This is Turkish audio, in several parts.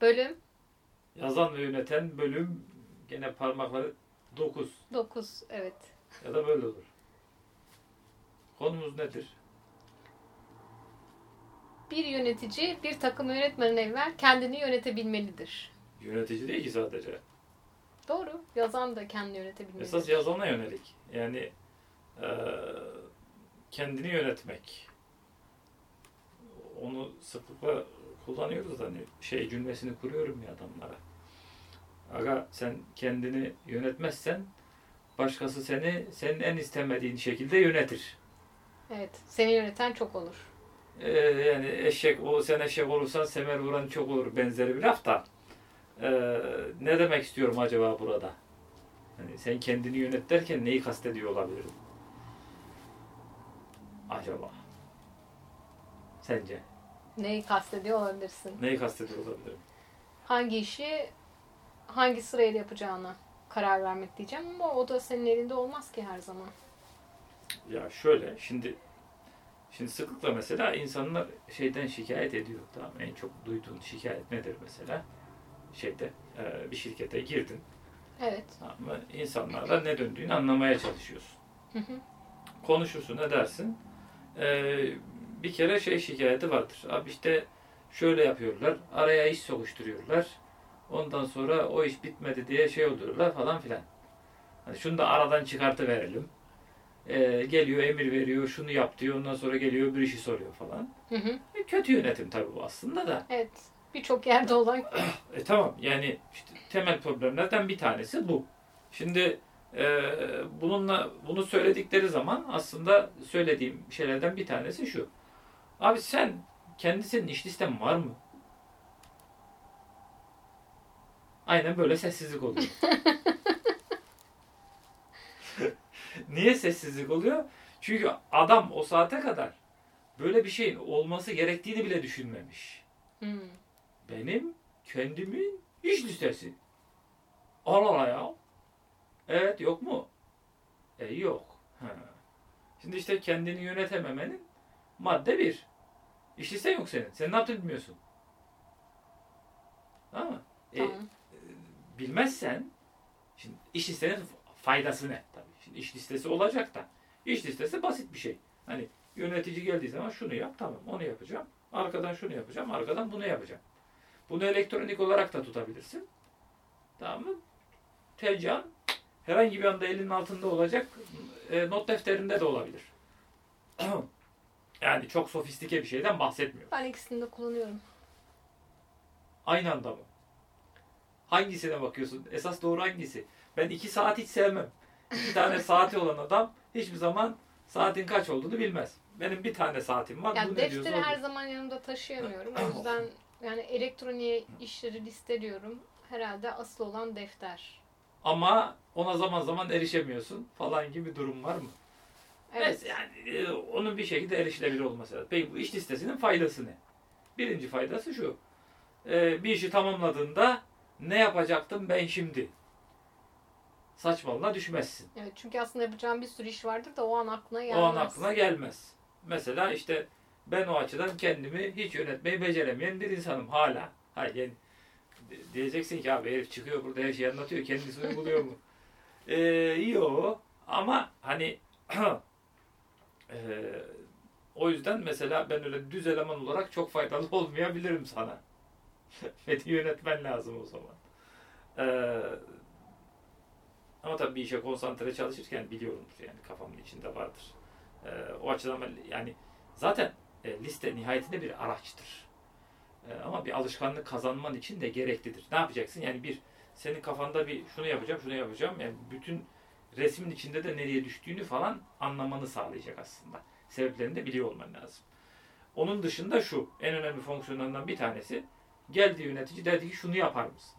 Bölüm Yazan ve yöneten bölüm gene parmakları 9 9. Evet. ya da böyle olur. Konumuz nedir? Bir yönetici bir takım yönetmeden evvel kendini yönetebilmelidir. Yönetici değil ki sadece. Doğru. Yazan da kendini yönetebilmelidir. Esas yazana yönelik. Yani eee, kendini yönetmek. Onu sıklıkla kullanıyoruz hani şey cümlesini kuruyorum ya adamlara. Aga sen kendini yönetmezsen başkası seni senin en istemediğin şekilde yönetir. Evet. Seni yöneten çok olur. Ee, yani eşek o sen eşek olursan semer vuran çok olur benzeri bir laf da ee, ne demek istiyorum acaba burada? Hani sen kendini yönet derken neyi kastediyor olabilirim? Acaba? Sence? Neyi kastediyor olabilirsin? Neyi kastediyor olabilirim? Hangi işi hangi sırayla yapacağına karar vermek diyeceğim ama o da senin elinde olmaz ki her zaman. Ya şöyle şimdi şimdi sıklıkla mesela insanlar şeyden şikayet ediyor. Tamam en çok duyduğun şikayet nedir mesela? Şeyde e, bir şirkete girdin. Evet. Ama insanlarla ne döndüğünü anlamaya çalışıyorsun. Hı hı. Konuşursun, ne dersin? Ee, bir kere şey şikayeti vardır. Abi işte şöyle yapıyorlar, araya iş sokuşturuyorlar. Ondan sonra o iş bitmedi diye şey oluyorlar falan filan. Hani şunu da aradan çıkartıverelim. Ee, geliyor emir veriyor, şunu yap diyor. Ondan sonra geliyor bir işi soruyor falan. Hı hı. E, kötü yönetim tabii bu aslında da. Evet. Birçok yerde olan E tamam yani işte temel problemlerden bir tanesi bu. Şimdi e, bununla bunu söyledikleri zaman aslında söylediğim şeylerden bir tanesi şu. Abi sen kendi senin iş listen var mı? Aynen böyle sessizlik oluyor. Niye sessizlik oluyor? Çünkü adam o saate kadar böyle bir şeyin olması gerektiğini bile düşünmemiş. Hmm. Benim kendimin iş listesi. Al ala ya. Evet yok mu? E yok. Ha. Şimdi işte kendini yönetememenin madde bir. İş listen yok senin. Sen ne yaptığını bilmiyorsun. Tamam mı? E, Tamam. bilmezsen şimdi iş listenin faydası ne? Tabii. Şimdi iş listesi olacak da. İş listesi basit bir şey. Hani yönetici geldiği zaman şunu yap tamam onu yapacağım. Arkadan şunu yapacağım. Arkadan bunu yapacağım. Bunu elektronik olarak da tutabilirsin. Tamam mı? Telcan herhangi bir anda elinin altında olacak. E, not defterinde de olabilir. yani çok sofistike bir şeyden bahsetmiyorum. Ben ikisini de kullanıyorum. Aynı anda mı? Hangisine bakıyorsun? Esas doğru hangisi? Ben iki saat hiç sevmem. İki tane saati olan adam hiçbir zaman saatin kaç olduğunu bilmez. Benim bir tane saatim var. Yani defteri her odur. zaman yanımda taşıyamıyorum. O yüzden yani elektroniğe işleri listeliyorum. Herhalde asıl olan defter. Ama ona zaman zaman erişemiyorsun falan gibi durum var mı? Evet. Evet. Yani e, onun bir şekilde erişilebilir olması lazım. Peki bu iş listesinin faydası ne? Birinci faydası şu. E, bir işi tamamladığında ne yapacaktım ben şimdi? Saçmalığına düşmezsin. Evet çünkü aslında yapacağım bir sürü iş vardır da o an aklına gelmez. O an aklına gelmez. Mesela işte ben o açıdan kendimi hiç yönetmeyi beceremeyen bir insanım hala. Hayır yani di- diyeceksin ki abi herif çıkıyor burada her şeyi anlatıyor kendisi uyguluyor mu? Ee, yok ama hani ee, o yüzden mesela ben öyle düz eleman olarak çok faydalı olmayabilirim sana. Beni yönetmen lazım o zaman. Ee, ama tabii bir işe konsantre çalışırken biliyorumdur yani kafamın içinde vardır. Ee, o açıdan yani zaten e, liste nihayetinde bir araçtır. Ee, ama bir alışkanlık kazanman için de gereklidir. Ne yapacaksın? Yani bir senin kafanda bir şunu yapacağım, şunu yapacağım. Yani bütün resmin içinde de nereye düştüğünü falan anlamanı sağlayacak aslında. Sebeplerini de biliyor olman lazım. Onun dışında şu en önemli fonksiyonlarından bir tanesi geldi yönetici dedi ki şunu yapar mısın?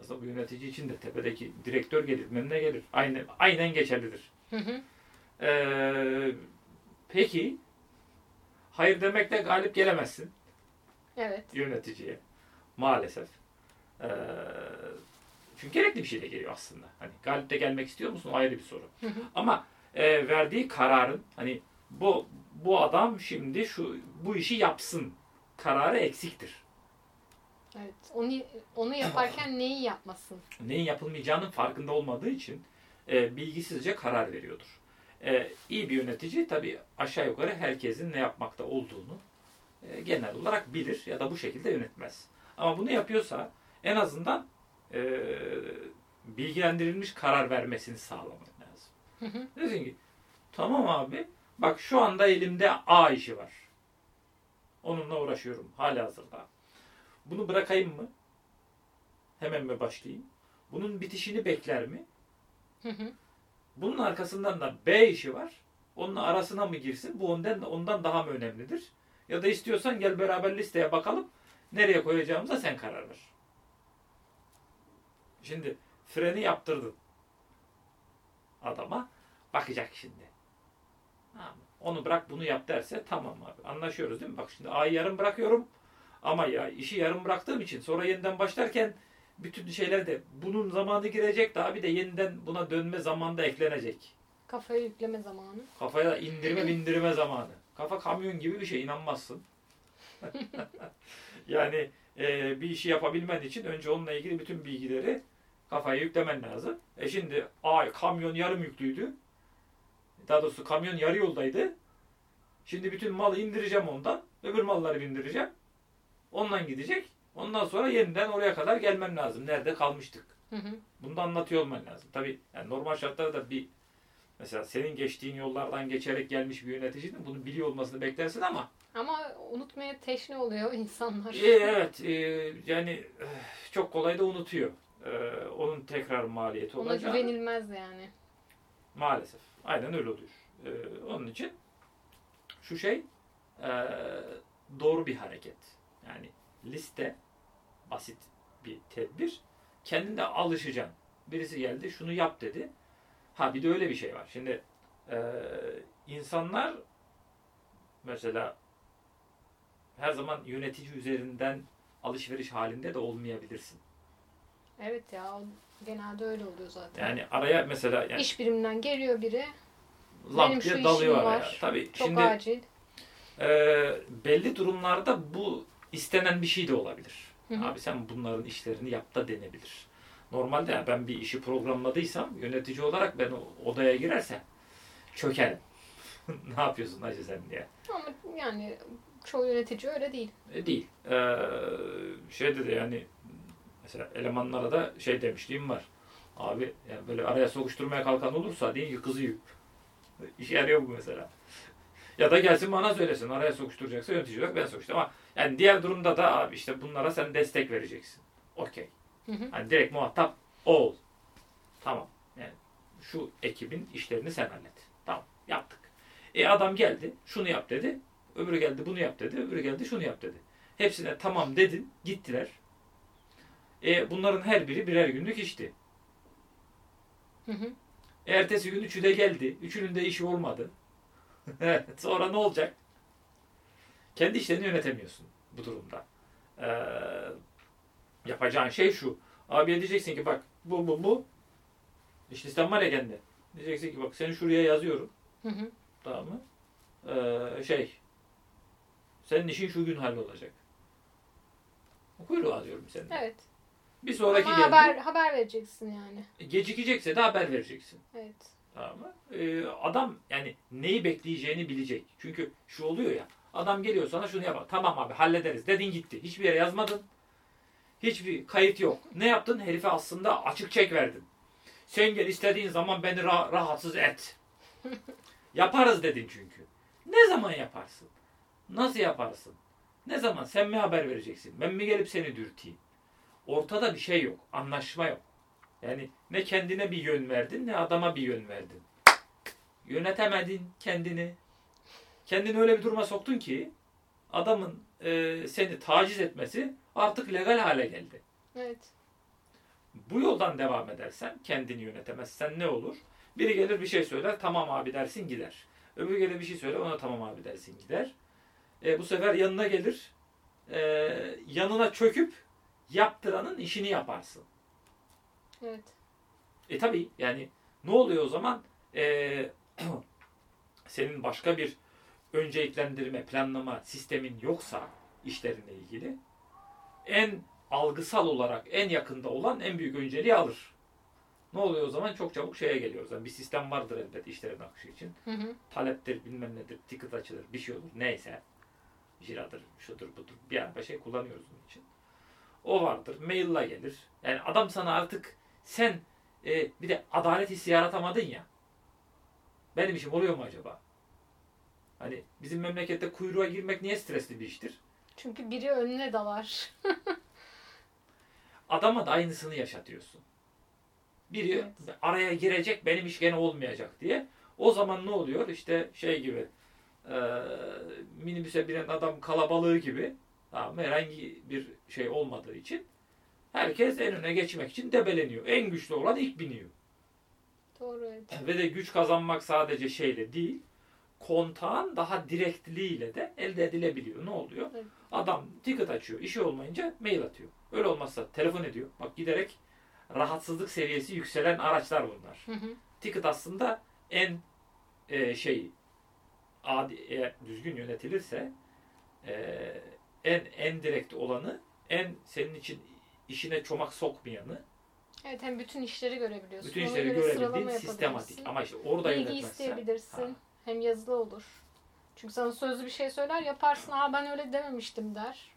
Aslında bu yönetici için de tepedeki direktör gelir, bilmem ne gelir. Aynen, aynen geçerlidir. Hı hı. Ee, peki hayır demekle galip gelemezsin Evet. yöneticiye. Maalesef. Ee, çünkü gerekli bir şey de geliyor aslında. Hani galip de gelmek istiyor musun? O ayrı bir soru. Hı hı. Ama e, verdiği kararın hani bu bu adam şimdi şu bu işi yapsın kararı eksiktir. Evet. Onu onu yaparken neyi yapmasın? Neyin yapılmayacağının farkında olmadığı için e, bilgisizce karar veriyordur. E, iyi bir yönetici tabii aşağı yukarı herkesin ne yapmakta olduğunu e, genel olarak bilir ya da bu şekilde yönetmez. Ama bunu yapıyorsa en azından e, bilgilendirilmiş karar vermesini sağlamak lazım. Hı hı. Desin ki tamam abi bak şu anda elimde A işi var. Onunla uğraşıyorum hala hazırda. Bunu bırakayım mı? Hemen mi başlayayım? Bunun bitişini bekler mi? Hı hı. Bunun arkasından da B işi var. Onun arasına mı girsin? Bu ondan ondan daha mı önemlidir? Ya da istiyorsan gel beraber listeye bakalım. Nereye koyacağımıza sen karar ver. Şimdi freni yaptırdın. Adama bakacak şimdi. Tamam? Onu bırak bunu yap derse tamam abi. Anlaşıyoruz değil mi? Bak şimdi A'yı yarım bırakıyorum. Ama ya işi yarım bıraktığım için sonra yeniden başlarken bütün şeyler de bunun zamanı girecek daha bir de yeniden buna dönme zamanı da eklenecek. Kafaya yükleme zamanı. Kafaya indirme bindirme zamanı. Kafa kamyon gibi bir şey inanmazsın. yani e, bir işi yapabilmen için önce onunla ilgili bütün bilgileri kafaya yüklemen lazım. E şimdi ay kamyon yarım yüklüydü. Daha doğrusu kamyon yarı yoldaydı. Şimdi bütün malı indireceğim ondan. Öbür malları bindireceğim. Ondan gidecek. Ondan sonra yeniden oraya kadar gelmem lazım. Nerede kalmıştık? Hı hı. Bunu da anlatıyor olman lazım. Tabii yani normal şartlarda bir mesela senin geçtiğin yollardan geçerek gelmiş bir yöneticinin bunu biliyor olmasını beklersin ama Ama unutmaya teşne oluyor insanlar. e, evet e, yani eh, çok kolay da unutuyor. E, onun tekrar maliyeti Ona olacak. güvenilmez yani. Maalesef. Aynen öyle oluyor. E, onun için şu şey e, doğru bir hareket. Yani liste basit bir tedbir. Kendinde alışacaksın. Birisi geldi şunu yap dedi. Ha bir de öyle bir şey var. Şimdi e, insanlar mesela her zaman yönetici üzerinden alışveriş halinde de olmayabilirsin. Evet ya o genelde öyle oluyor zaten. Yani araya mesela yani İş biriminden geliyor biri. lap benim şu diye işim dalıyor araya. var, Tabii Çok şimdi acil. e, belli durumlarda bu istenen bir şey de olabilir. Hı hı. Abi sen bunların işlerini yap da denebilir. Normalde yani ben bir işi programladıysam yönetici olarak ben odaya girersem çökerim. ne yapıyorsun hacı sen diye. Ama yani çoğu yönetici öyle değil. E, değil. Ee, şeyde de yani mesela elemanlara da şey demişliğim var. Abi yani böyle araya sokuşturmaya kalkan olursa ki kızı yük. İşe yarıyor bu mesela. ya da gelsin bana söylesin. Araya sokuşturacaksa yönetici olarak ben sokuştum. Ama yani diğer durumda da abi işte bunlara sen destek vereceksin. Okey. Hani direkt muhatap ol. Tamam. Yani şu ekibin işlerini sen hallet. Tamam. Yaptık. E adam geldi. Şunu yap dedi. Öbürü geldi bunu yap dedi. Öbürü geldi şunu yap dedi. Hepsine tamam dedin. Gittiler. E bunların her biri birer günlük işti. Hı hı. Ertesi gün üçü de geldi. Üçünün de işi olmadı. Sonra ne olacak? Kendi işlerini yönetemiyorsun bu durumda. Ee, yapacağın şey şu. Abiye diyeceksin ki bak bu bu bu. İş listem var ya kendi. Diyeceksin ki bak seni şuraya yazıyorum. Hı hı. Tamam mı? Ee, şey. Senin işin şu gün hallolacak. Kuyruğu alıyorum senden. Evet. Bir sonraki Ama geldi. haber haber vereceksin yani. Gecikecekse de haber vereceksin. Evet. Tamam mı? Ee, adam yani neyi bekleyeceğini bilecek. Çünkü şu oluyor ya. Adam geliyor sana şunu yapar. Tamam abi hallederiz. Dedin gitti. Hiçbir yere yazmadın. Hiçbir kayıt yok. Ne yaptın? Herife aslında açık çek verdin. Sen gel istediğin zaman beni ra- rahatsız et. Yaparız dedin çünkü. Ne zaman yaparsın? Nasıl yaparsın? Ne zaman? Sen mi haber vereceksin? Ben mi gelip seni dürteyim? Ortada bir şey yok. Anlaşma yok. Yani ne kendine bir yön verdin ne adama bir yön verdin. Yönetemedin kendini. Kendini öyle bir duruma soktun ki adamın e, seni taciz etmesi artık legal hale geldi. Evet. Bu yoldan devam edersen kendini yönetemezsen ne olur? Biri gelir bir şey söyler tamam abi dersin gider. Öbürü gelir bir şey söyler ona tamam abi dersin gider. E, bu sefer yanına gelir e, yanına çöküp yaptıranın işini yaparsın. Evet. E tabi yani ne oluyor o zaman? E, senin başka bir önceliklendirme, planlama sistemin yoksa işlerinle ilgili en algısal olarak en yakında olan en büyük önceliği alır. Ne oluyor o zaman? Çok çabuk şeye geliyoruz. Yani bir sistem vardır elbette işlerin akışı için. Hı hı. Taleptir, bilmem nedir, ticket açılır, bir şey olur. Neyse. Jiradır, şudur budur. Bir araba şey kullanıyoruz bunun için. O vardır. Maille gelir. Yani adam sana artık sen e, bir de adalet hissi yaratamadın ya. Benim işim oluyor mu acaba? Hani bizim memlekette kuyruğa girmek niye stresli bir iştir? Çünkü biri önüne dalar. Adama da aynısını yaşatıyorsun. Biri Evet. araya girecek benim iş gene olmayacak diye. O zaman ne oluyor? İşte şey gibi e, minibüse binen adam kalabalığı gibi tamam, mı? herhangi bir şey olmadığı için herkes en öne geçmek için debeleniyor. En güçlü olan ilk biniyor. Doğru evet. Ve de güç kazanmak sadece şeyle değil, kontağın daha direktliğiyle de elde edilebiliyor. Ne oluyor? Evet. Adam ticket açıyor, işi olmayınca mail atıyor. Öyle olmazsa telefon ediyor. Bak giderek rahatsızlık seviyesi yükselen araçlar bunlar. Hı hı. Ticket aslında en e, şey adi, eğer düzgün yönetilirse e, en en direkt olanı, en senin için işine çomak sokmayanı, Evet hem bütün işleri görebiliyorsun. bütün işleri göre görebildiğin sistematik. Ama işte orada Bilgi yönetmezsen isteyebilirsin. Ha. Hem yazılı olur. Çünkü sana sözlü bir şey söyler yaparsın. Aa ben öyle dememiştim der.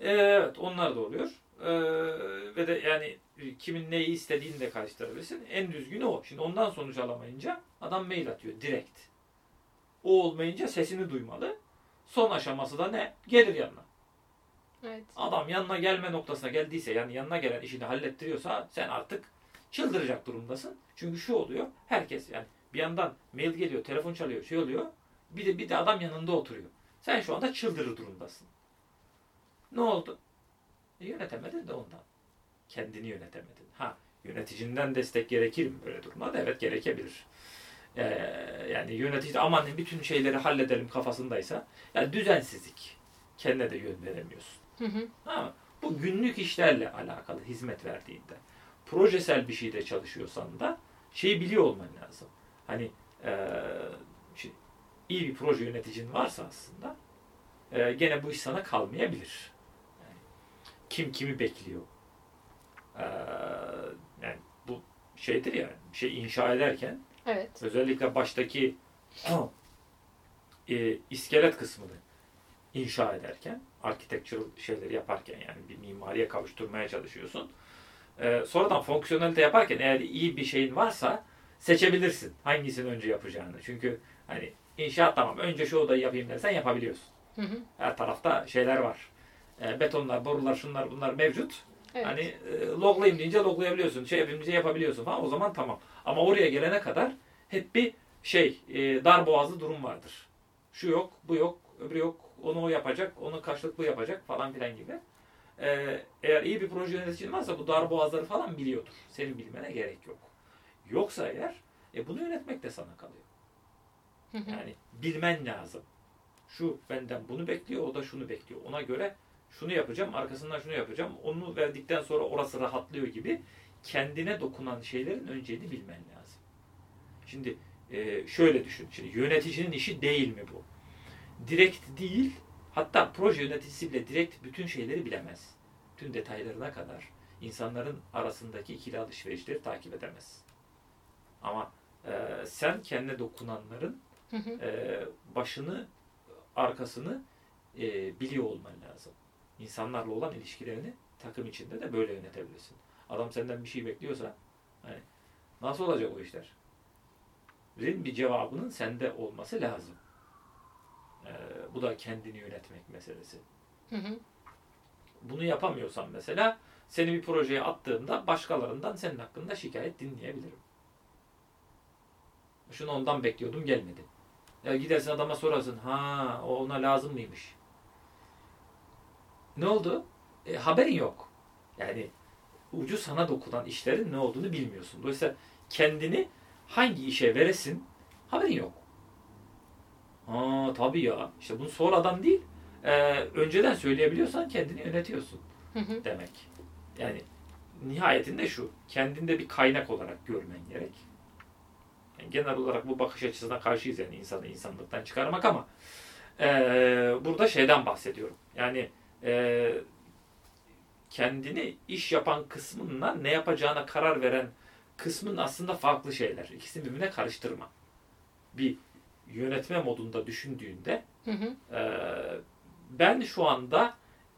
Evet, onlar da oluyor. Ee, ve de yani kimin neyi istediğini de karıştırabilirsin. En düzgünü o. Şimdi ondan sonuç alamayınca adam mail atıyor direkt. O olmayınca sesini duymalı. Son aşaması da ne? Gelir yanına. Evet. Adam yanına gelme noktasına geldiyse yani yanına gelen işini hallettiriyorsa sen artık çıldıracak durumdasın. Çünkü şu oluyor. Herkes yani bir yandan mail geliyor, telefon çalıyor, şey oluyor. Bir de bir de adam yanında oturuyor. Sen şu anda çıldırır durumdasın. Ne oldu? E, yönetemedin de ondan. Kendini yönetemedin. Ha yöneticinden destek gerekir mi böyle durumlarda? Evet gerekebilir. Ee, yani yönetici de aman bütün şeyleri halledelim kafasındaysa yani düzensizlik. Kendine de yön veremiyorsun. Hı hı. Bu günlük işlerle alakalı hizmet verdiğinde, projesel bir şeyde çalışıyorsan da şeyi biliyor olman lazım. Hani eee, şimdi iyi bir proje yöneticin varsa aslında eee, gene bu iş sana kalmayabilir. Yani kim kimi bekliyor. Eee, yani bu şeydir ya, bir şey inşa ederken Evet. özellikle baştaki e, iskelet kısmını inşa ederken, architectural şeyleri yaparken yani bir mimariye kavuşturmaya çalışıyorsun. E, sonradan fonksiyonelite yaparken eğer iyi bir şeyin varsa seçebilirsin hangisini önce yapacağını. Çünkü hani inşaat tamam önce şu odayı yapayım dersen yapabiliyorsun. Hı hı. Her tarafta şeyler var. E, betonlar, borular, şunlar bunlar mevcut. Evet. Hani e, loglayayım deyince loglayabiliyorsun. Şey yapayım deyince yapabiliyorsun falan. O zaman tamam. Ama oraya gelene kadar hep bir şey e, dar boğazlı durum vardır. Şu yok, bu yok, öbürü yok. Onu o yapacak, onu karşılık bu yapacak falan filan gibi. E, eğer iyi bir proje yöneticin varsa bu dar boğazları falan biliyordur. Senin bilmene gerek yok. Yoksa eğer e, bunu yönetmek de sana kalıyor. Yani bilmen lazım. Şu benden bunu bekliyor, o da şunu bekliyor. Ona göre şunu yapacağım, arkasından şunu yapacağım. Onu verdikten sonra orası rahatlıyor gibi kendine dokunan şeylerin önceliğini bilmen lazım. Şimdi e, şöyle düşün. Şimdi yöneticinin işi değil mi bu? Direkt değil, hatta proje yöneticisi bile direkt bütün şeyleri bilemez. Tüm detaylarına kadar insanların arasındaki ikili alışverişleri takip edemez. Ama e, sen kendine dokunanların Hı hı. e, başını, arkasını e, biliyor olman lazım. İnsanlarla olan ilişkilerini takım içinde de böyle yönetebilirsin. Adam senden bir şey bekliyorsa hani nasıl olacak o işler? Bir cevabının sende olması lazım. E, bu da kendini yönetmek meselesi. Hı hı. Bunu yapamıyorsan mesela seni bir projeye attığımda başkalarından senin hakkında şikayet dinleyebilirim. Şunu ondan bekliyordum gelmedi. Ya gidersin adama sorarsın. Ha o ona lazım mıymış? Ne oldu? E, haberin yok. Yani ucu sana dokunan işlerin ne olduğunu bilmiyorsun. Dolayısıyla kendini hangi işe veresin haberin yok. Ha tabii ya. İşte bunu sonradan değil e, önceden söyleyebiliyorsan kendini yönetiyorsun Hı hı. demek. Yani nihayetinde şu, kendinde bir kaynak olarak görmen gerek. Yani genel olarak bu bakış açısına karşıyız yani insanı insanlıktan çıkarmak ama eee, burada şeyden bahsediyorum. Yani eee, kendini iş yapan kısmınla ne yapacağına karar veren kısmın aslında farklı şeyler. İkisini birbirine karıştırma. Bir yönetme modunda düşündüğünde Hı hı. e, ben şu anda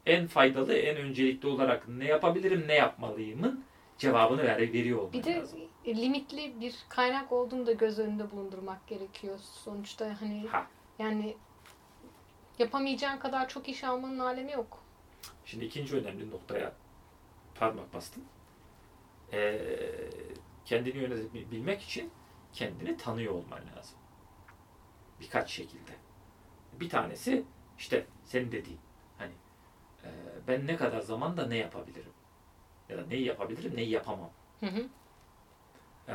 en faydalı, en öncelikli olarak ne yapabilirim, ne yapmalıyımın cevabını ver, veriyor olman Bir de lazım. limitli bir kaynak olduğunu da göz önünde bulundurmak gerekiyor. Sonuçta hani Ha. yani yapamayacağın kadar çok iş almanın alemi yok. Şimdi ikinci önemli noktaya parmak bastım. Ee, kendini yönetebilmek için kendini tanıyor olman lazım. Birkaç şekilde. Bir tanesi işte senin dediğin. Hani e, ben ne kadar zamanda ne yapabilirim? Ya da neyi yapabilirim, neyi yapamam. Hı hı. Ee,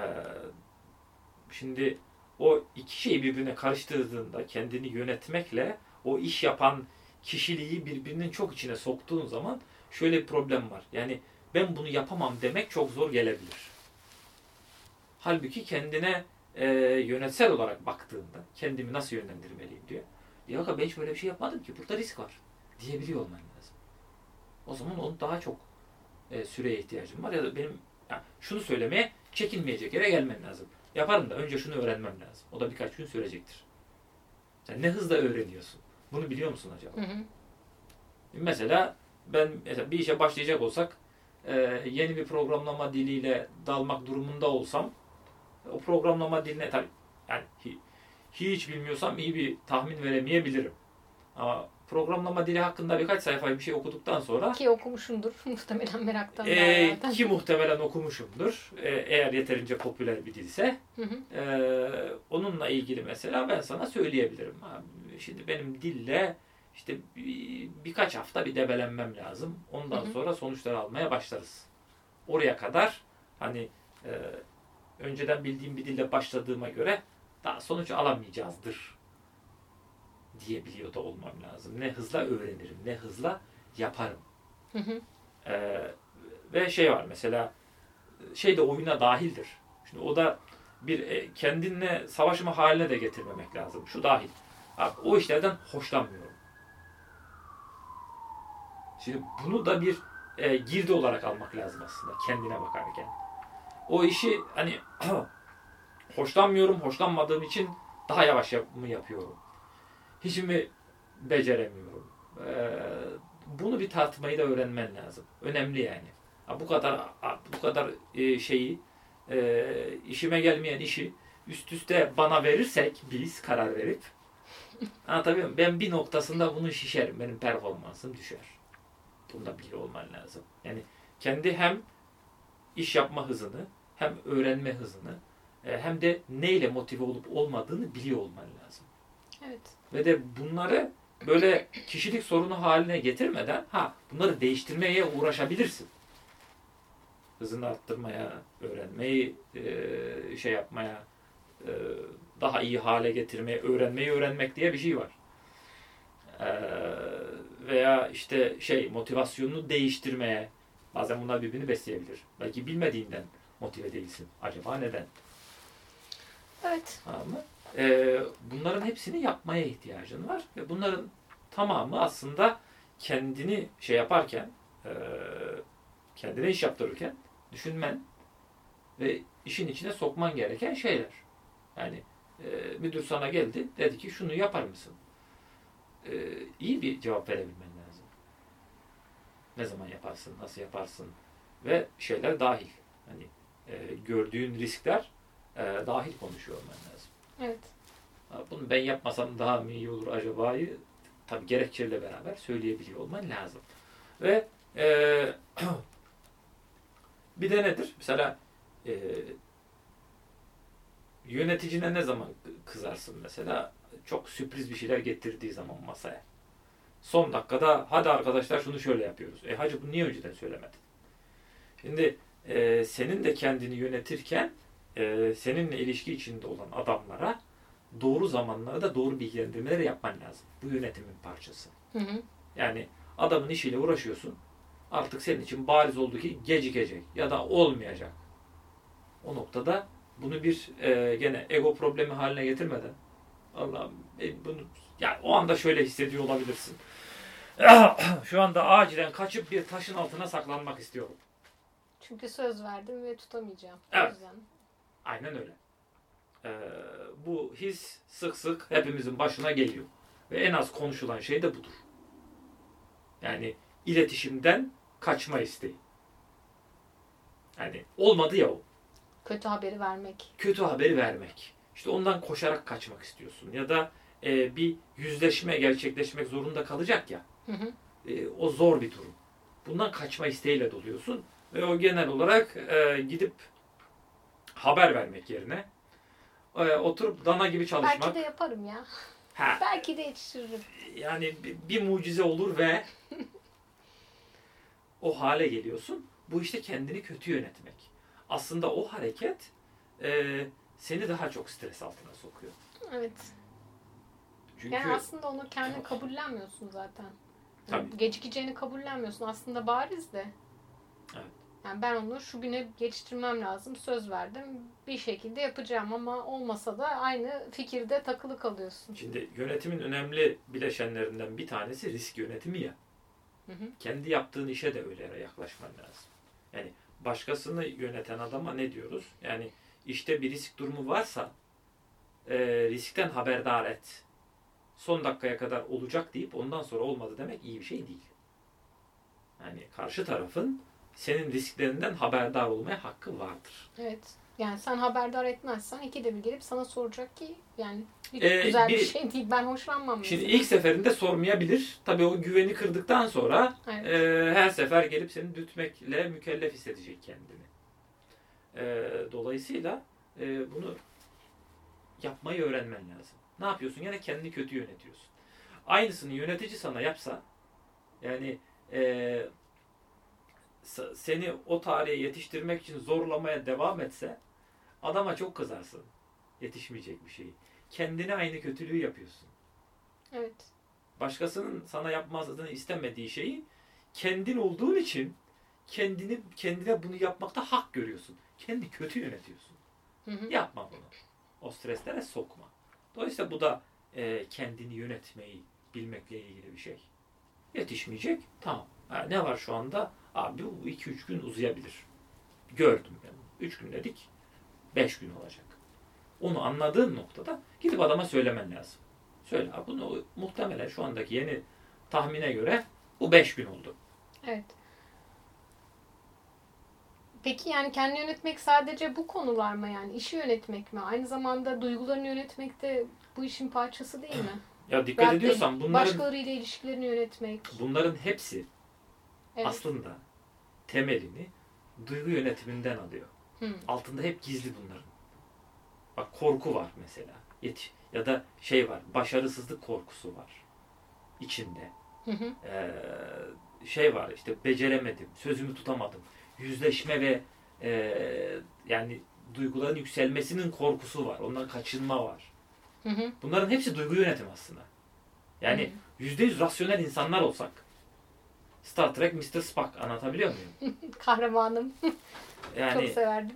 şimdi o iki şeyi birbirine karıştırdığında kendini yönetmekle o iş yapan kişiliği birbirinin çok içine soktuğun zaman şöyle bir problem var. Yani ben bunu yapamam demek çok zor gelebilir. Halbuki kendine e, yönetsel olarak baktığında kendimi nasıl yönlendirmeliyim diyor. Ya ben hiç böyle bir şey yapmadım ki. Burada risk var. Diyebiliyor olman lazım. O zaman onun daha çok e, süreye ihtiyacım var. Ya da benim ya şunu söylemeye çekinmeyecek yere gelmen lazım. Yaparım da önce şunu öğrenmem lazım. O da birkaç gün sürecektir. Sen ne hızla öğreniyorsun? Bunu biliyor musun acaba? Hı hı. Mesela ben mesela bir işe başlayacak olsak e, yeni bir programlama diliyle dalmak durumunda olsam o programlama diline tabii yani hi- hiç bilmiyorsam iyi bir tahmin veremeyebilirim. Ama programlama dili hakkında birkaç sayfa bir şey okuduktan sonra Ki okumuşumdur muhtemelen meraktan. e, ki muhtemelen okumuşumdur. E, eğer yeterince popüler bir dilse Hı hı. ee, onunla ilgili mesela ben sana söyleyebilirim. Şimdi benim dille işte bir- birkaç hafta bir debelenmem lazım. Ondan Hı hı. sonra sonuçları almaya başlarız. Oraya kadar hani e, önceden bildiğim bir dille başladığıma göre daha sonuç alamayacağızdır diyebiliyor da olmam lazım. Ne hızla öğrenirim, ne hızla yaparım. Hı hı. Ee, ve şey var mesela şey de oyuna dahildir. Şimdi o da bir e, kendinle savaşma haline de getirmemek lazım. Şu dahil. Abi, o işlerden hoşlanmıyorum. Şimdi bunu da bir e, girdi olarak almak lazım aslında kendine bakarken. O işi hani hoşlanmıyorum, hoşlanmadığım için daha yavaş yap- mı yapıyorum? Hiç mi beceremiyorum? Ee, bunu bir tartmayı da öğrenmen lazım. Önemli yani. Ha, bu kadar bu kadar e, şeyi e, işime gelmeyen işi üst üste bana verirsek biz karar verip anlatabiliyor muyum? Ben bir noktasında bunu şişerim. Benim performansım düşer. Bunu da biliyor olman lazım. Yani kendi hem iş yapma hızını hem öğrenme hızını e, hem de neyle motive olup olmadığını biliyor olman lazım. Evet. Ve de bunları böyle kişilik sorunu haline getirmeden ha bunları değiştirmeye uğraşabilirsin. Hızını arttırmaya, öğrenmeyi e, şey yapmaya, e, daha iyi hale getirmeye, öğrenmeyi öğrenmek diye bir şey var. E, veya işte şey motivasyonunu değiştirmeye, bazen bunlar birbirini besleyebilir. Belki bilmediğinden motive değilsin. Acaba neden? Evet. Tamam mı? Ee, bunların hepsini yapmaya ihtiyacın var. Ve bunların tamamı aslında kendini şey yaparken, e, kendine iş yaptırırken düşünmen ve işin içine sokman gereken şeyler. Yani e, müdür sana geldi, dedi ki şunu yapar mısın? E, iyi bir cevap verebilmen. Ne zaman yaparsın, nasıl yaparsın ve şeyler dahil. Hani e, gördüğün riskler e, dahil konuşuyor olman lazım. Evet. Bunu ben yapmasam daha mı iyi olur acaba'yı tabii gerekçeyle beraber söyleyebiliyor olman lazım. Ve e, bir de nedir? Mesela e, yöneticine ne zaman kızarsın mesela? Çok sürpriz bir şeyler getirdiği zaman masaya. Son dakikada hadi arkadaşlar şunu şöyle yapıyoruz. E hacı bunu niye önceden söylemedin? Şimdi e, senin de kendini yönetirken e, seninle ilişki içinde olan adamlara doğru zamanlarda doğru bilgilendirmeleri yapman lazım. Bu yönetimin parçası. Hı hı. Yani adamın işiyle uğraşıyorsun. Artık senin için bariz oldu ki gecikecek ya da olmayacak. O noktada bunu bir e, gene ego problemi haline getirmeden Allah'ım e, bunu yani o anda şöyle hissediyor olabilirsin. Şu anda acilen kaçıp bir taşın altına saklanmak istiyorum. Çünkü söz verdim ve tutamayacağım. Evet. O yüzden. Aynen öyle. Ee, bu his sık sık hepimizin başına geliyor. Ve en az konuşulan şey de budur. Yani iletişimden kaçma isteği. Yani olmadı ya o. Kötü haberi vermek. Kötü haberi vermek. İşte ondan koşarak kaçmak istiyorsun. Ya da e, bir yüzleşme gerçekleşmek zorunda kalacak ya. Hı hı. E, o zor bir durum. Bundan kaçma isteğiyle doluyorsun. Ve o genel olarak e, gidip haber vermek yerine e, oturup dana gibi çalışmak. Belki de yaparım ya. Ha, Belki de yetiştiririm. yani bir, bir mucize olur ve o hale geliyorsun. Bu işte kendini kötü yönetmek. Aslında o hareket e, seni daha çok stres altına sokuyor. Evet. Çünkü Yani aslında onu kendin kabullenmiyorsun zaten. Tabii. Gecikeceğini kabullenmiyorsun. Aslında bariz de. Evet. Yani ben onu şu güne geçiştirmem lazım. Söz verdim. Bir şekilde yapacağım ama olmasa da aynı fikirde takılı kalıyorsun. şimdi yönetimin önemli bileşenlerinden bir tanesi risk yönetimi ya. Hı hı. kendi yaptığın işe de öyle yaklaşman lazım. Yani başkasını yöneten adama ne diyoruz? Yani işte bir risk durumu varsa e, riskten haberdar et. Son dakikaya kadar olacak deyip ondan sonra olmadı demek iyi bir şey değil. Yani karşı tarafın senin risklerinden haberdar olmaya hakkı vardır. Evet. Yani sen haberdar etmezsen ikide bir gelip sana soracak ki yani hiç Ee, güzel bir, bir- şey değil. Ben hoşlanmam. Şimdi mesela. ilk seferinde sormayabilir. Tabii o güveni kırdıktan sonra Evet. e, her sefer gelip seni dütmekle mükellef hissedecek kendini. E, dolayısıyla e, bunu yapmayı öğrenmen lazım. Ne yapıyorsun? Yine kendini kötü yönetiyorsun. Aynısını yönetici sana yapsa yani e, seni o tarihe yetiştirmek için zorlamaya devam etse adama çok kızarsın. Yetişmeyecek bir şeyi. Kendine aynı kötülüğü yapıyorsun Evet. başkasının sana yapmasını istemediği şeyi kendin olduğun için kendini kendine bunu yapmakta hak görüyorsun. Kendi kötü yönetiyorsun. Hı hı. Yapma bunu. O streslere sokma. Dolayısıyla bu da e, kendini yönetmeyi bilmekle ilgili bir şey. Yetişmeyecek. Tamam. Ha, ne var şu anda? Abi bu 2-3 gün uzayabilir. Gördüm ben. 3 gün dedik. 5 gün olacak. Onu anladığın noktada gidip adama söylemen lazım. Söyle bunu muhtemelen şu andaki yeni tahmine göre bu 5 gün oldu. Evet. Peki yani kendini yönetmek sadece bu konular mı yani? İşi yönetmek mi? Aynı zamanda duygularını yönetmek de bu işin parçası değil mi? Ya dikkat da ediyorsan bunların Başkalarıyla ilişkilerini yönetmek. bunların hepsi Evet. aslında temelini duygu yönetiminden alıyor. Hı. Altında hep gizli bunların. Bak korku var mesela. Yetiş ya da şey var. Başarısızlık korkusu var içinde. Hı hı. Ee, şey var işte beceremedim, sözümü tutamadım. Yüzleşme ve e, yani duyguların yükselmesinin korkusu var. Ondan kaçınma var. Hı hı. Bunların hepsi duygu yönetimi aslında. Yani yüzde yüz rasyonel insanlar olsak Star Trek Mr. Spock anlatabiliyor muyum? Kahramanım. Yani Çok severdim.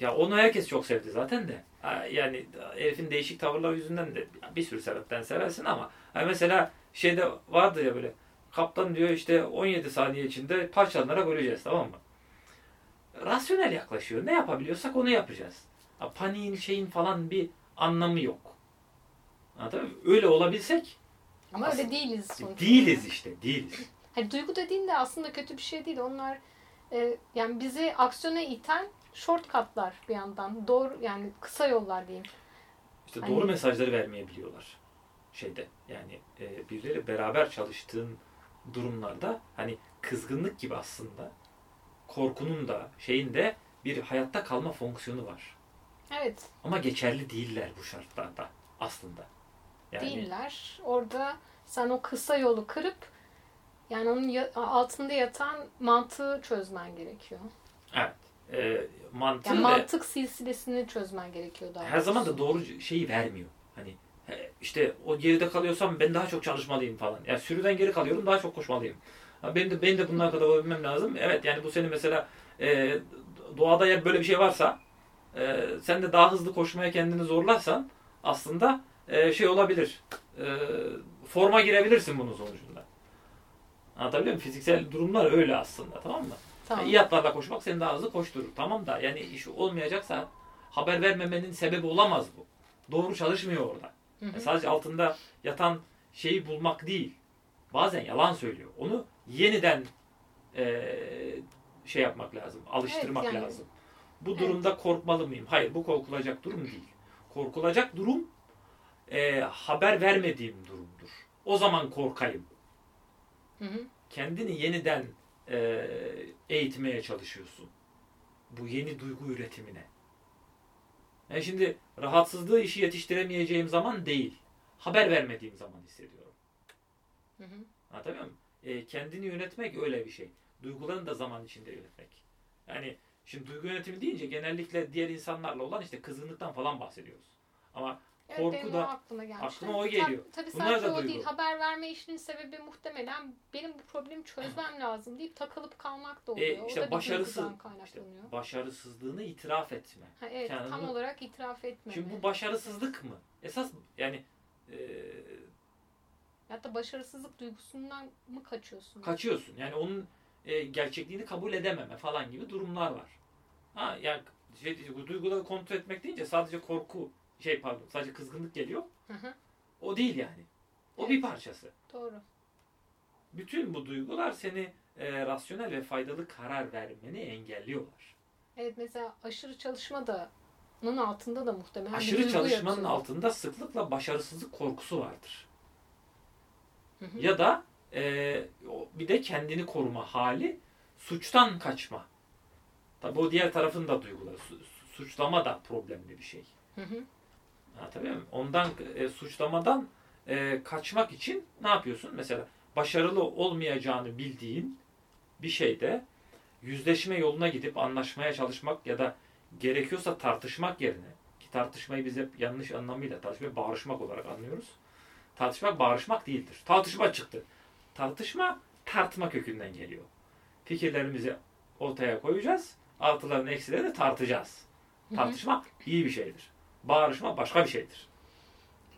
ya onu herkes çok sevdi zaten de. Yani herifin değişik tavırları yüzünden de bir sürü sebepten seversin ama ha mesela şeyde vardı ya böyle kaptan diyor işte 17 saniye içinde parçalara böleceğiz tamam mı? Rasyonel yaklaşıyor. Ne yapabiliyorsak onu yapacağız. Ha, paniğin şeyin falan bir anlamı yok. Anladın mı? Öyle olabilsek Ama Aslında- öyle değiliz sonuçta. değiliz işte değiliz. Hani duygu dediğin de aslında kötü bir şey değil. Onlar e, yani bizi aksiyona iten shortcutlar bir yandan. Doğru yani kısa yollar diyeyim. İşte Hani- doğru mesajları vermeyebiliyorlar. Şeyde yani e, birileriyle beraber çalıştığın durumlarda hani kızgınlık gibi aslında korkunun da şeyin de bir hayatta kalma fonksiyonu var. Evet Ama geçerli değiller bu şartlarda aslında. Yani değiller. Orada sen o kısa yolu kırıp yani onun altında yatan mantığı çözmen gerekiyor. evet. E, mantığı Yani mantık silsilesini çözmen gerekiyor daha her zaman da doğrusu. doğru şeyi vermiyor. Hani işte o geride kalıyorsam ben daha çok çalışmalıyım falan. Ya sürüden geri kalıyorum daha çok koşmalıyım. Benim de benim de bunlar kadar olabilmem lazım. Evet yani bu senin mesela e, doğada eğer böyle bir şey varsa e, sen de daha hızlı koşmaya kendini zorlarsan aslında e, şey olabilir. E, forma girebilirsin bunun sonucunda. Anlatabiliyor muyum? Fiziksel durumlar öyle aslında tamam mı? Tamam. Yani iyi atlarla koşmak seni daha hızlı koşturur. Tamam da yani iş olmayacaksa haber vermemenin sebebi olamaz bu. Doğru çalışmıyor orada. Hı hı. Yani sadece altında yatan şeyi bulmak değil. Bazen yalan söylüyor. Onu yeniden eee, şey yapmak lazım. Alıştırmak Evet, yani- lazım. Bu Evet. durumda korkmalı mıyım? Hayır bu korkulacak durum değil. Korkulacak durum eee, haber vermediğim durumdur. O zaman korkayım. Hı hı. Kendini yeniden eee, eğitmeye çalışıyorsun. Bu yeni duygu üretimine. Yani şimdi rahatsızlığı işi yetiştiremeyeceğim zaman değil. Haber vermediğim zaman hissediyorum. Hı hı. Anlatabiliyor muyum? E, kendini yönetmek öyle bir şey. Duygularını da zaman içinde yönetmek. Yani şimdi duygu yönetimi deyince genellikle diğer insanlarla olan işte kızgınlıktan falan bahsediyoruz. Ama Evet, Korku da- o aklıma gelmişti. aklıma o geliyor. Tab- tabii Bunlar sadece da o duygu. değil. Haber verme işinin sebebi muhtemelen benim bu problemi çözmem lazım deyip takılıp kalmak da oluyor. E, o işte da bir başarısız- duygudan işte başarısızlığını itiraf etme. ha, evet, kendini- tam olarak itiraf etmeme. Şimdi bu başarısızlık mı? Esas yani e, Hatta başarısızlık duygusundan mı kaçıyorsun? kaçıyorsun. Yani onun e, gerçekliğini kabul edememe falan gibi durumlar var. Ha yani şey, bu duyguları kontrol etmek deyince sadece korku şey pardon sadece kızgınlık geliyor. Hı hı, O değil yani. O Evet. bir parçası. Doğru. Bütün bu duygular seni e, rasyonel ve faydalı karar vermeni engelliyorlar. Evet mesela aşırı çalışma da bunun altında da muhtemelen Aşırı çalışmanın yatıyor. altında sıklıkla başarısızlık korkusu vardır. Hı hı. Ya da e, bir de kendini koruma hali, suçtan kaçma. Tabi o diğer tarafın da duyguları. Su- suçlama da problemli bir şey. Hı hı. Anlatabiliyor muyum? Ondan e, suçlamadan e, kaçmak için ne yapıyorsun? Mesela başarılı olmayacağını bildiğin bir şeyde yüzleşme yoluna gidip anlaşmaya çalışmak ya da gerekiyorsa tartışmak yerine ki tartışmayı biz hep yanlış anlamıyla tartışmayı bağırışmak olarak anlıyoruz. Tartışmak bağırışmak değildir. Tartışma çıktı. Tartışma tartma kökünden geliyor. Fikirlerimizi ortaya koyacağız. Artılarını eksilerini tartacağız. Tartışmak iyi bir şeydir. Bağırışma başka bir şeydir.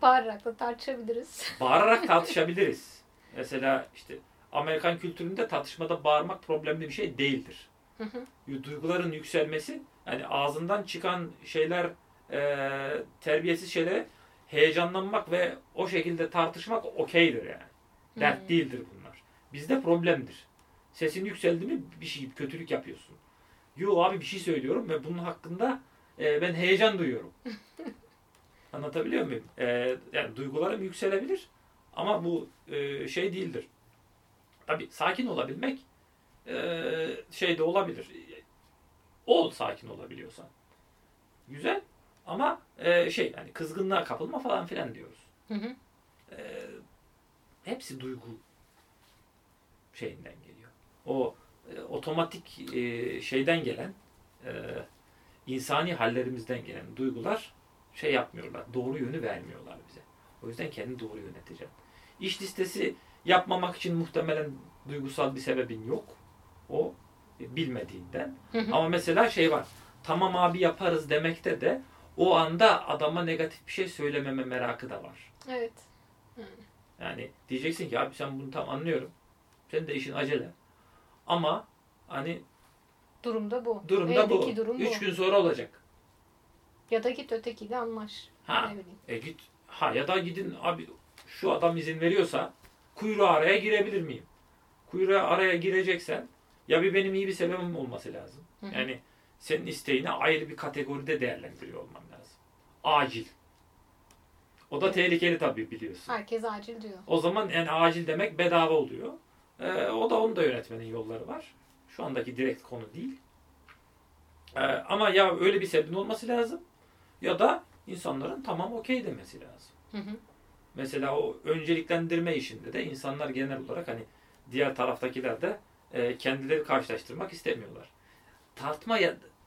Bağırarak da tartışabiliriz. Bağırarak tartışabiliriz. Mesela işte Amerikan kültüründe tartışmada bağırmak problemli bir şey değildir. Hı hı. Duyguların yükselmesi, yani ağzından çıkan şeyler, e, terbiyesiz şeylere heyecanlanmak ve o şekilde tartışmak okeydir yani. Dert Hı. değildir bunlar. Bizde problemdir. Sesin yükseldi mi bir şey kötülük yapıyorsun. Yo abi bir şey söylüyorum ve bunun hakkında e, ben heyecan duyuyorum. Anlatabiliyor muyum? E, yani duygularım yükselebilir ama bu e, şey değildir. Tabii sakin olabilmek e, şey de olabilir. Ol sakin olabiliyorsan. Güzel ama e, şey yani kızgınlığa kapılma falan filan diyoruz. Hı hı. E, hepsi duygu şeyinden geliyor. O e, otomatik e, şeyden gelen e, insani hallerimizden gelen duygular şey yapmıyorlar. Doğru yönü vermiyorlar bize. O yüzden kendini doğru yöneteceksin. İş listesi yapmamak için muhtemelen duygusal bir sebebin yok. O e, bilmediğinden. Hı hı. Ama mesela şey var. Tamam abi yaparız demekte de o anda adama negatif bir şey söylememe merakı da var. Evet. Yani diyeceksin ki abi sen bunu tam anlıyorum. Senin de işin acele. Ama hani Durumda bu. durumda bu. Evdeki durum Üç bu. gün sonra olacak. Ya da git ötekiyle anlaş. Ha. E git. Ha ya da gidin abi şu adam izin veriyorsa kuyruğa araya girebilir miyim? Kuyruğa araya gireceksen ya bir benim iyi bir sebebim olması lazım. Hı hı. Yani senin isteğini ayrı bir kategoride değerlendiriyor olmam lazım. Acil. O da tehlikeli tabii biliyorsun. Herkes acil diyor. O zaman yani acil demek bedava oluyor. Ee, o da onu da yönetmenin yolları var. Şu andaki direkt konu değil. Ee, ama ya öyle bir sebebin olması lazım ya da insanların tamam okey demesi lazım. Hı hı. Mesela o önceliklendirme işinde de insanlar genel olarak hani diğer taraftakiler de e, kendileri karşılaştırmak istemiyorlar.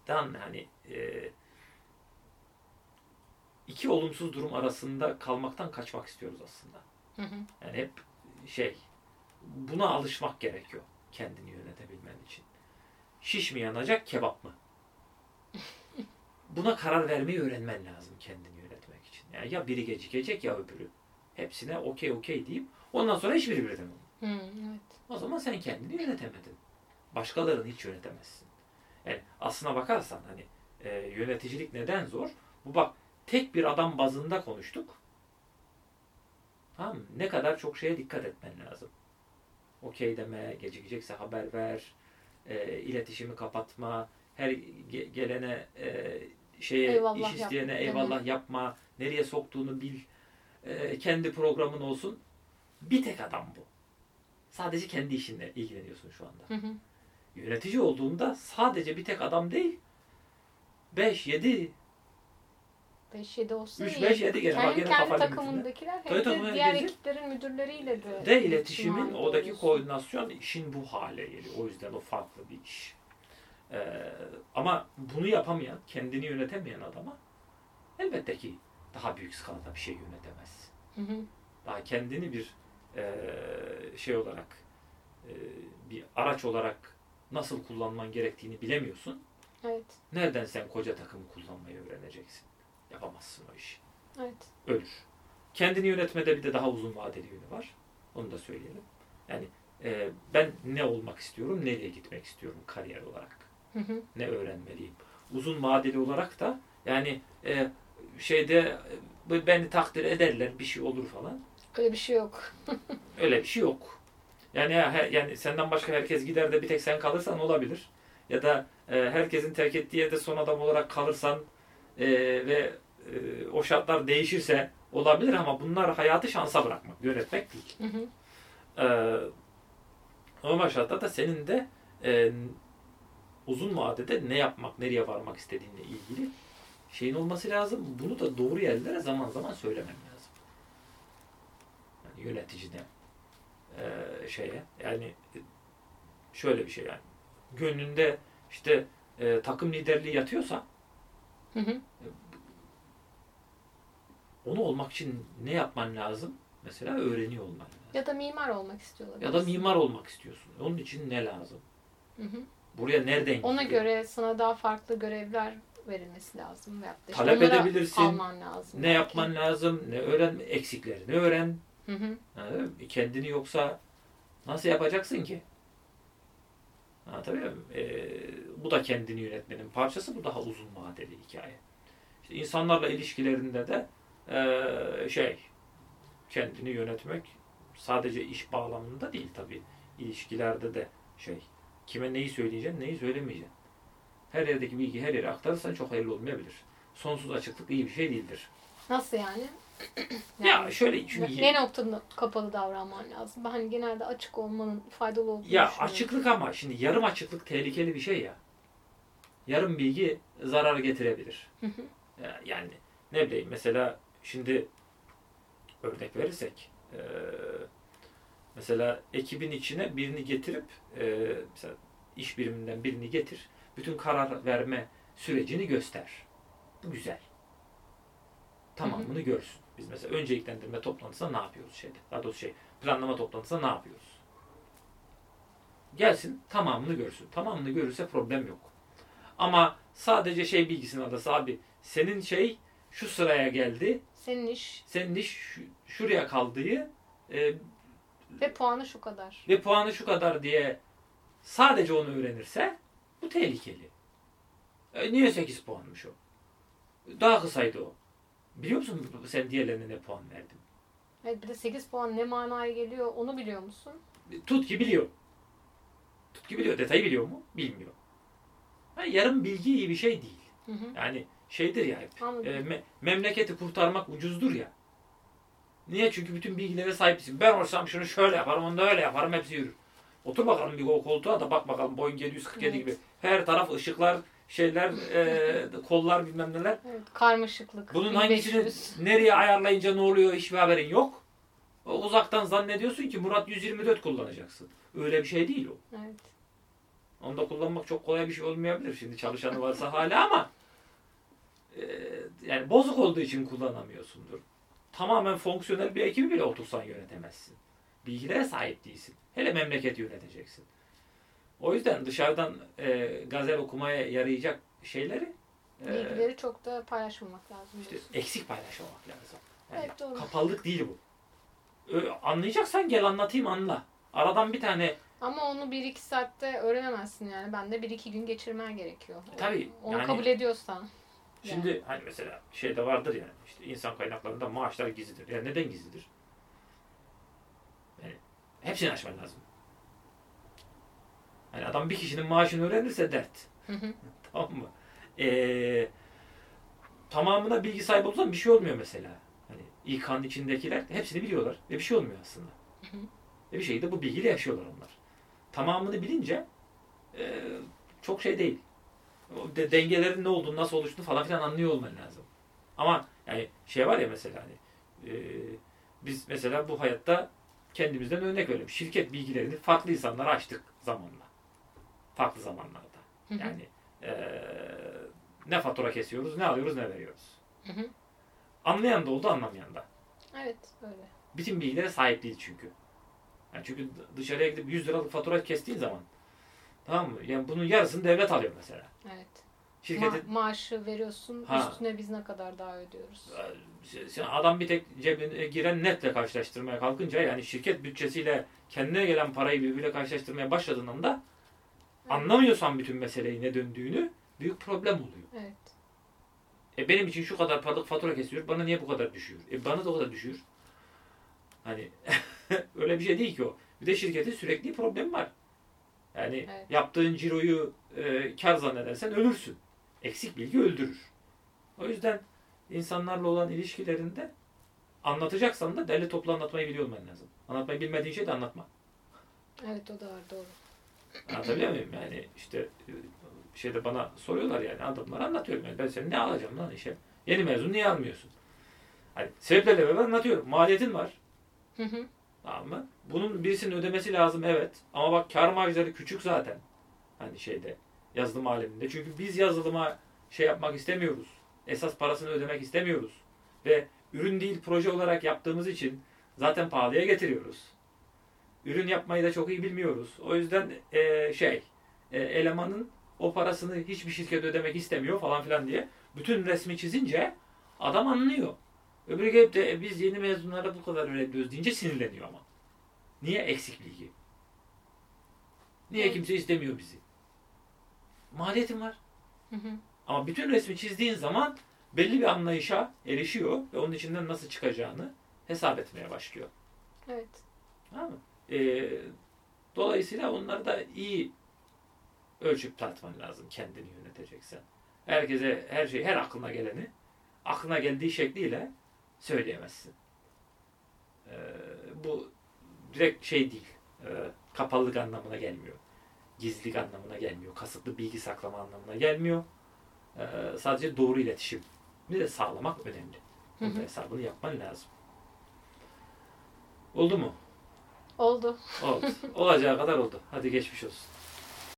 Tartmadan hani e, iki olumsuz durum arasında kalmaktan kaçmak istiyoruz aslında. Hı hı. Yani hep şey buna alışmak gerekiyor kendini yönetebilmen için. Şiş mi yanacak kebap mı? Buna karar vermeyi öğrenmen lazım kendini yönetmek için. Yani ya biri gecikecek ya öbürü. Hepsine okey okey deyip ondan sonra hiçbiri birden olmuyor. Hı, evet. O zaman sen kendini yönetemedin. Başkalarını hiç yönetemezsin. Yani aslına bakarsan hani e, yöneticilik neden zor? Bu bak tek bir adam bazında konuştuk. Tamam mı? Ne kadar çok şeye dikkat etmen lazım. Okey deme, gecikecekse haber ver, e, iletişimi kapatma, her ge- gelene e, şeye Eyvallah iş yap, isteyene deme. eyvallah yapma, nereye soktuğunu bil, e, kendi programın olsun. Bir tek adam bu. Sadece kendi işinle ilgileniyorsun şu anda. Hı hı. Yönetici olduğunda sadece bir tek adam değil, 5, 7, 5-7 olsa 3, iyi. 5, 7 gene. Bak Kendi, kendi takımındakiler hem tabii, de diğer gelecek. ekiplerin müdürleriyle de De iletişimin oradaki oluyorsun. koordinasyon işin bu hale geliyor. O yüzden o farklı bir iş. Ee, ama bunu yapamayan, kendini yönetemeyen adama elbette ki daha büyük skalada bir şey yönetemez. Hı hı. Daha kendini bir e, şey olarak e, bir araç olarak nasıl kullanman gerektiğini bilemiyorsun. Evet. Nereden sen koca takımı kullanmayı öğreneceksin? Yapamazsın o işi. Evet. ölür. Kendini yönetmede bir de daha uzun vadeli yönü var. Onu da söyleyelim. Yani e, ben ne olmak istiyorum, nereye gitmek istiyorum kariyer olarak. Hı hı. Ne öğrenmeliyim. Uzun vadeli olarak da yani e, şeyde e, beni takdir ederler, bir şey olur falan. Öyle bir şey yok. Öyle bir şey yok. Yani he- yani senden başka herkes gider de bir tek sen kalırsan olabilir. Ya da e, herkesin terk ettiği yerde son adam olarak kalırsan e, ve e, o şartlar değişirse olabilir ama bunlar hayatı şansa bırakmak, yönetmek değil. Hı hı. Ee, normal şartlarda senin de e, uzun vadede ne yapmak, nereye varmak istediğinle ilgili şeyin olması lazım. Bunu da doğru yerlere zaman zaman söylemen lazım. Yani yöneticine e, şeye yani e, şöyle bir şey yani gönlünde işte e, takım liderliği yatıyorsa Hı hı. onu olmak için ne yapman lazım? Mesela öğreniyor olman lazım. Ya da mimar olmak istiyorlar. Ya da mimar olmak istiyorsun. Onun için ne lazım? Hı hı. Buraya nereden Ona gidiyor? göre sana daha farklı görevler verilmesi lazım. Veyahut da işte Talep edebilirsin. Alman lazım. Ne belki. yapman lazım? Ne öğren? Eksiklerini öğren. Hı hı. Anladın mı? Kendini yoksa nasıl yapacaksın ki? Anlatabiliyor muyum? Ee, bu da kendini yönetmenin parçası. Bu daha uzun vadeli hikaye. İşte insanlarla ilişkilerinde de ee, şey kendini yönetmek sadece iş bağlamında değil tabii. İlişkilerde de şey kime neyi söyleyeceksin, neyi söylemeyeceksin. Her yerdeki bilgi her yere aktarırsan çok hayırlı olmayabilir. Sonsuz açıklık iyi bir şey değildir. Nasıl yani? Ya şöyle çünkü ne noktada kapalı davranman lazım? Ben hani genelde açık olmanın faydalı olduğunu Ya açıklık ama şimdi yarım açıklık tehlikeli bir şey ya. Yarım bilgi zarar getirebilir. Hı hı. Ya- Yani ne bileyim mesela şimdi örnek verirsek eee, mesela ekibin içine birini getirip eee, mesela iş biriminden birini getir. Bütün karar verme sürecini göster. Bu güzel. Tamamını görsün. Biz mesela önceliklendirme toplantısında ne yapıyoruz şeyde? Daha doğrusu şey planlama toplantısında ne yapıyoruz? Gelsin tamamını görsün. Tamamını görürse problem yok. Ama sadece şey bilgisini adası abi senin şey şu sıraya geldi. Senin iş Senin iş şu- şuraya kaldığı e, ve puanı şu kadar. ve puanı şu kadar diye sadece onu öğrenirse bu tehlikeli. E, niye 8 puanmış o? Daha kısaydı o. Biliyor musun sen diğerlerine ne puan verdin? Evet bir de 8 puan ne manaya geliyor onu biliyor musun? Tut ki biliyor. Tut ki biliyor. Detayı biliyor mu? Bilmiyor. Ha, yarım bilgi iyi bir şey değil. Hı hı. Yani şeydir ya. Anladım. e, me- memleketi kurtarmak ucuzdur ya. Niye? Çünkü bütün bilgilere sahipsin. Ben olsam şunu şöyle yaparım, onu da öyle yaparım. Hepsi yürür. Otur bakalım bir o koltuğa da bak bakalım boyun 747 Evet. gibi. Her taraf ışıklar, şeyler, e, kollar bilmem neler. Evet, karmaşıklık. Bunun 1500. hangisini nereye ayarlayınca ne oluyor hiçbir haberin yok. O Uzaktan zannediyorsun ki Murat 124 kullanacaksın. Öyle bir şey değil o. Evet. Onu da kullanmak çok kolay bir şey olmayabilir. Şimdi çalışanı varsa hala ama e, yani bozuk olduğu için kullanamıyorsundur. Tamamen fonksiyonel bir ekibi bile otursan yönetemezsin. Bilgilere sahip değilsin. Hele memleket yöneteceksin. O yüzden dışarıdan e, gazel okumaya yarayacak şeyleri e, Bilgileri çok da paylaşmamak lazım. işte diyorsun. eksik paylaşmamak lazım. Yani Evet, doğru. kapalılık değil bu. Ö- anlayacaksan gel anlatayım anla. aradan bir tane Ama onu bir iki saatte öğrenemezsin yani. Ben de bir iki gün geçirmen gerekiyor. E, tabii, Onu yani- kabul ediyorsan. Şimdi hani mesela şeyde vardır yani işte insan kaynaklarında maaşlar gizlidir. Yani neden gizlidir? Yani hepsini açman lazım. Hani adam bir kişinin maaşını öğrenirse dert. Hı hı. tamam mı? Ee, tamamına bilgi sahibi olursan bir şey olmuyor mesela. Hani İK'nın içindekiler hepsini biliyorlar ve bir şey olmuyor aslında. Hı. Ve bir şekilde bu bilgiyle yaşıyorlar onlar. Tamamını bilince e, çok şey değil. O de, dengelerin ne olduğunu, nasıl oluştuğunu falan filan anlıyor olman lazım. Ama yani şey var ya mesela hani e, biz mesela bu hayatta kendimizden örnek verelim. Şirket bilgilerini farklı insanlara açtık zamanla. Farklı zamanlarda. Hı hı. Yani e, ne fatura kesiyoruz, ne alıyoruz, ne veriyoruz. Hı hı. Anlayan da oldu, anlamayan da. Evet öyle. Bütün bilgilere sahip değil çünkü. Yani çünkü dışarıya gidip 100 liralık fatura kestiğin zaman tamam mı? Yani bunun yarısını devlet alıyor mesela. Evet. Şirketin Ma- maaşı veriyorsun. Ha. Üstüne biz ne kadar daha ödüyoruz. Sen adam bir tek cebine giren netle karşılaştırmaya kalkınca yani şirket bütçesiyle kendine gelen parayı birbiriyle karşılaştırmaya başladığın anda anlamıyorsan bütün meseleyi ne döndüğünü büyük problem oluyor. Evet. E benim için şu kadar paralık fatura kesiyor. Bana niye bu kadar düşüyor? E bana da o kadar düşüyor. Hani öyle bir şey değil ki o. Bir de şirketin sürekli problemi var. Yani Evet. yaptığın ciroyu e, kar zannedersen ölürsün. Eksik bilgi öldürür. O yüzden insanlarla olan ilişkilerinde anlatacaksan da derli toplu anlatmayı biliyor olman lazım. Anlatmayı bilmediğin şey de anlatma. Evet o da var doğru. Anlatabiliyor muyum? Yani işte e, şeyde bana soruyorlar yani adamlar anlatıyorum. Yani ben seni ne alacağım lan işe? Yeni mezun niye almıyorsun? Hani sebeplerle beraber anlatıyorum. Maliyetin var. Hı hı. Tamam mı? Bunun birisinin ödemesi lazım evet. Ama bak kar marjları küçük zaten. Hani şeyde yazılım aleminde. Çünkü biz yazılıma şey yapmak istemiyoruz. Esas parasını ödemek istemiyoruz. Ve ürün değil proje olarak yaptığımız için zaten pahalıya getiriyoruz. Ürün yapmayı da çok iyi bilmiyoruz. O yüzden eee, şey e, elemanın o parasını hiçbir şirket ödemek istemiyor falan filan diye bütün resmi çizince adam anlıyor. Öbürü gelip de "E, biz yeni mezunlara bu kadar öğretiyoruz deyince sinirleniyor ama. Niye eksik bilgi? Niye kimse istemiyor bizi? Maliyetin var. Hı hı. Ama bütün resmi çizdiğin zaman belli bir anlayışa erişiyor ve onun içinden nasıl çıkacağını hesap etmeye başlıyor. Evet. Tamam mı? Ee, dolayısıyla onları da iyi ölçüp tartman lazım kendini yöneteceksen. Herkese her şey, her aklına geleni aklına geldiği şekliyle söyleyemezsin. Ee, bu direkt şey değil. E, kapalılık anlamına gelmiyor. Gizlilik anlamına gelmiyor. Kasıtlı bilgi saklama anlamına gelmiyor. Ee, sadece doğru iletişim. Bir de sağlamak önemli. Bunun hesabını yapman lazım. Oldu mu? Oldu. Oldu. Olacağı kadar oldu. Hadi geçmiş olsun.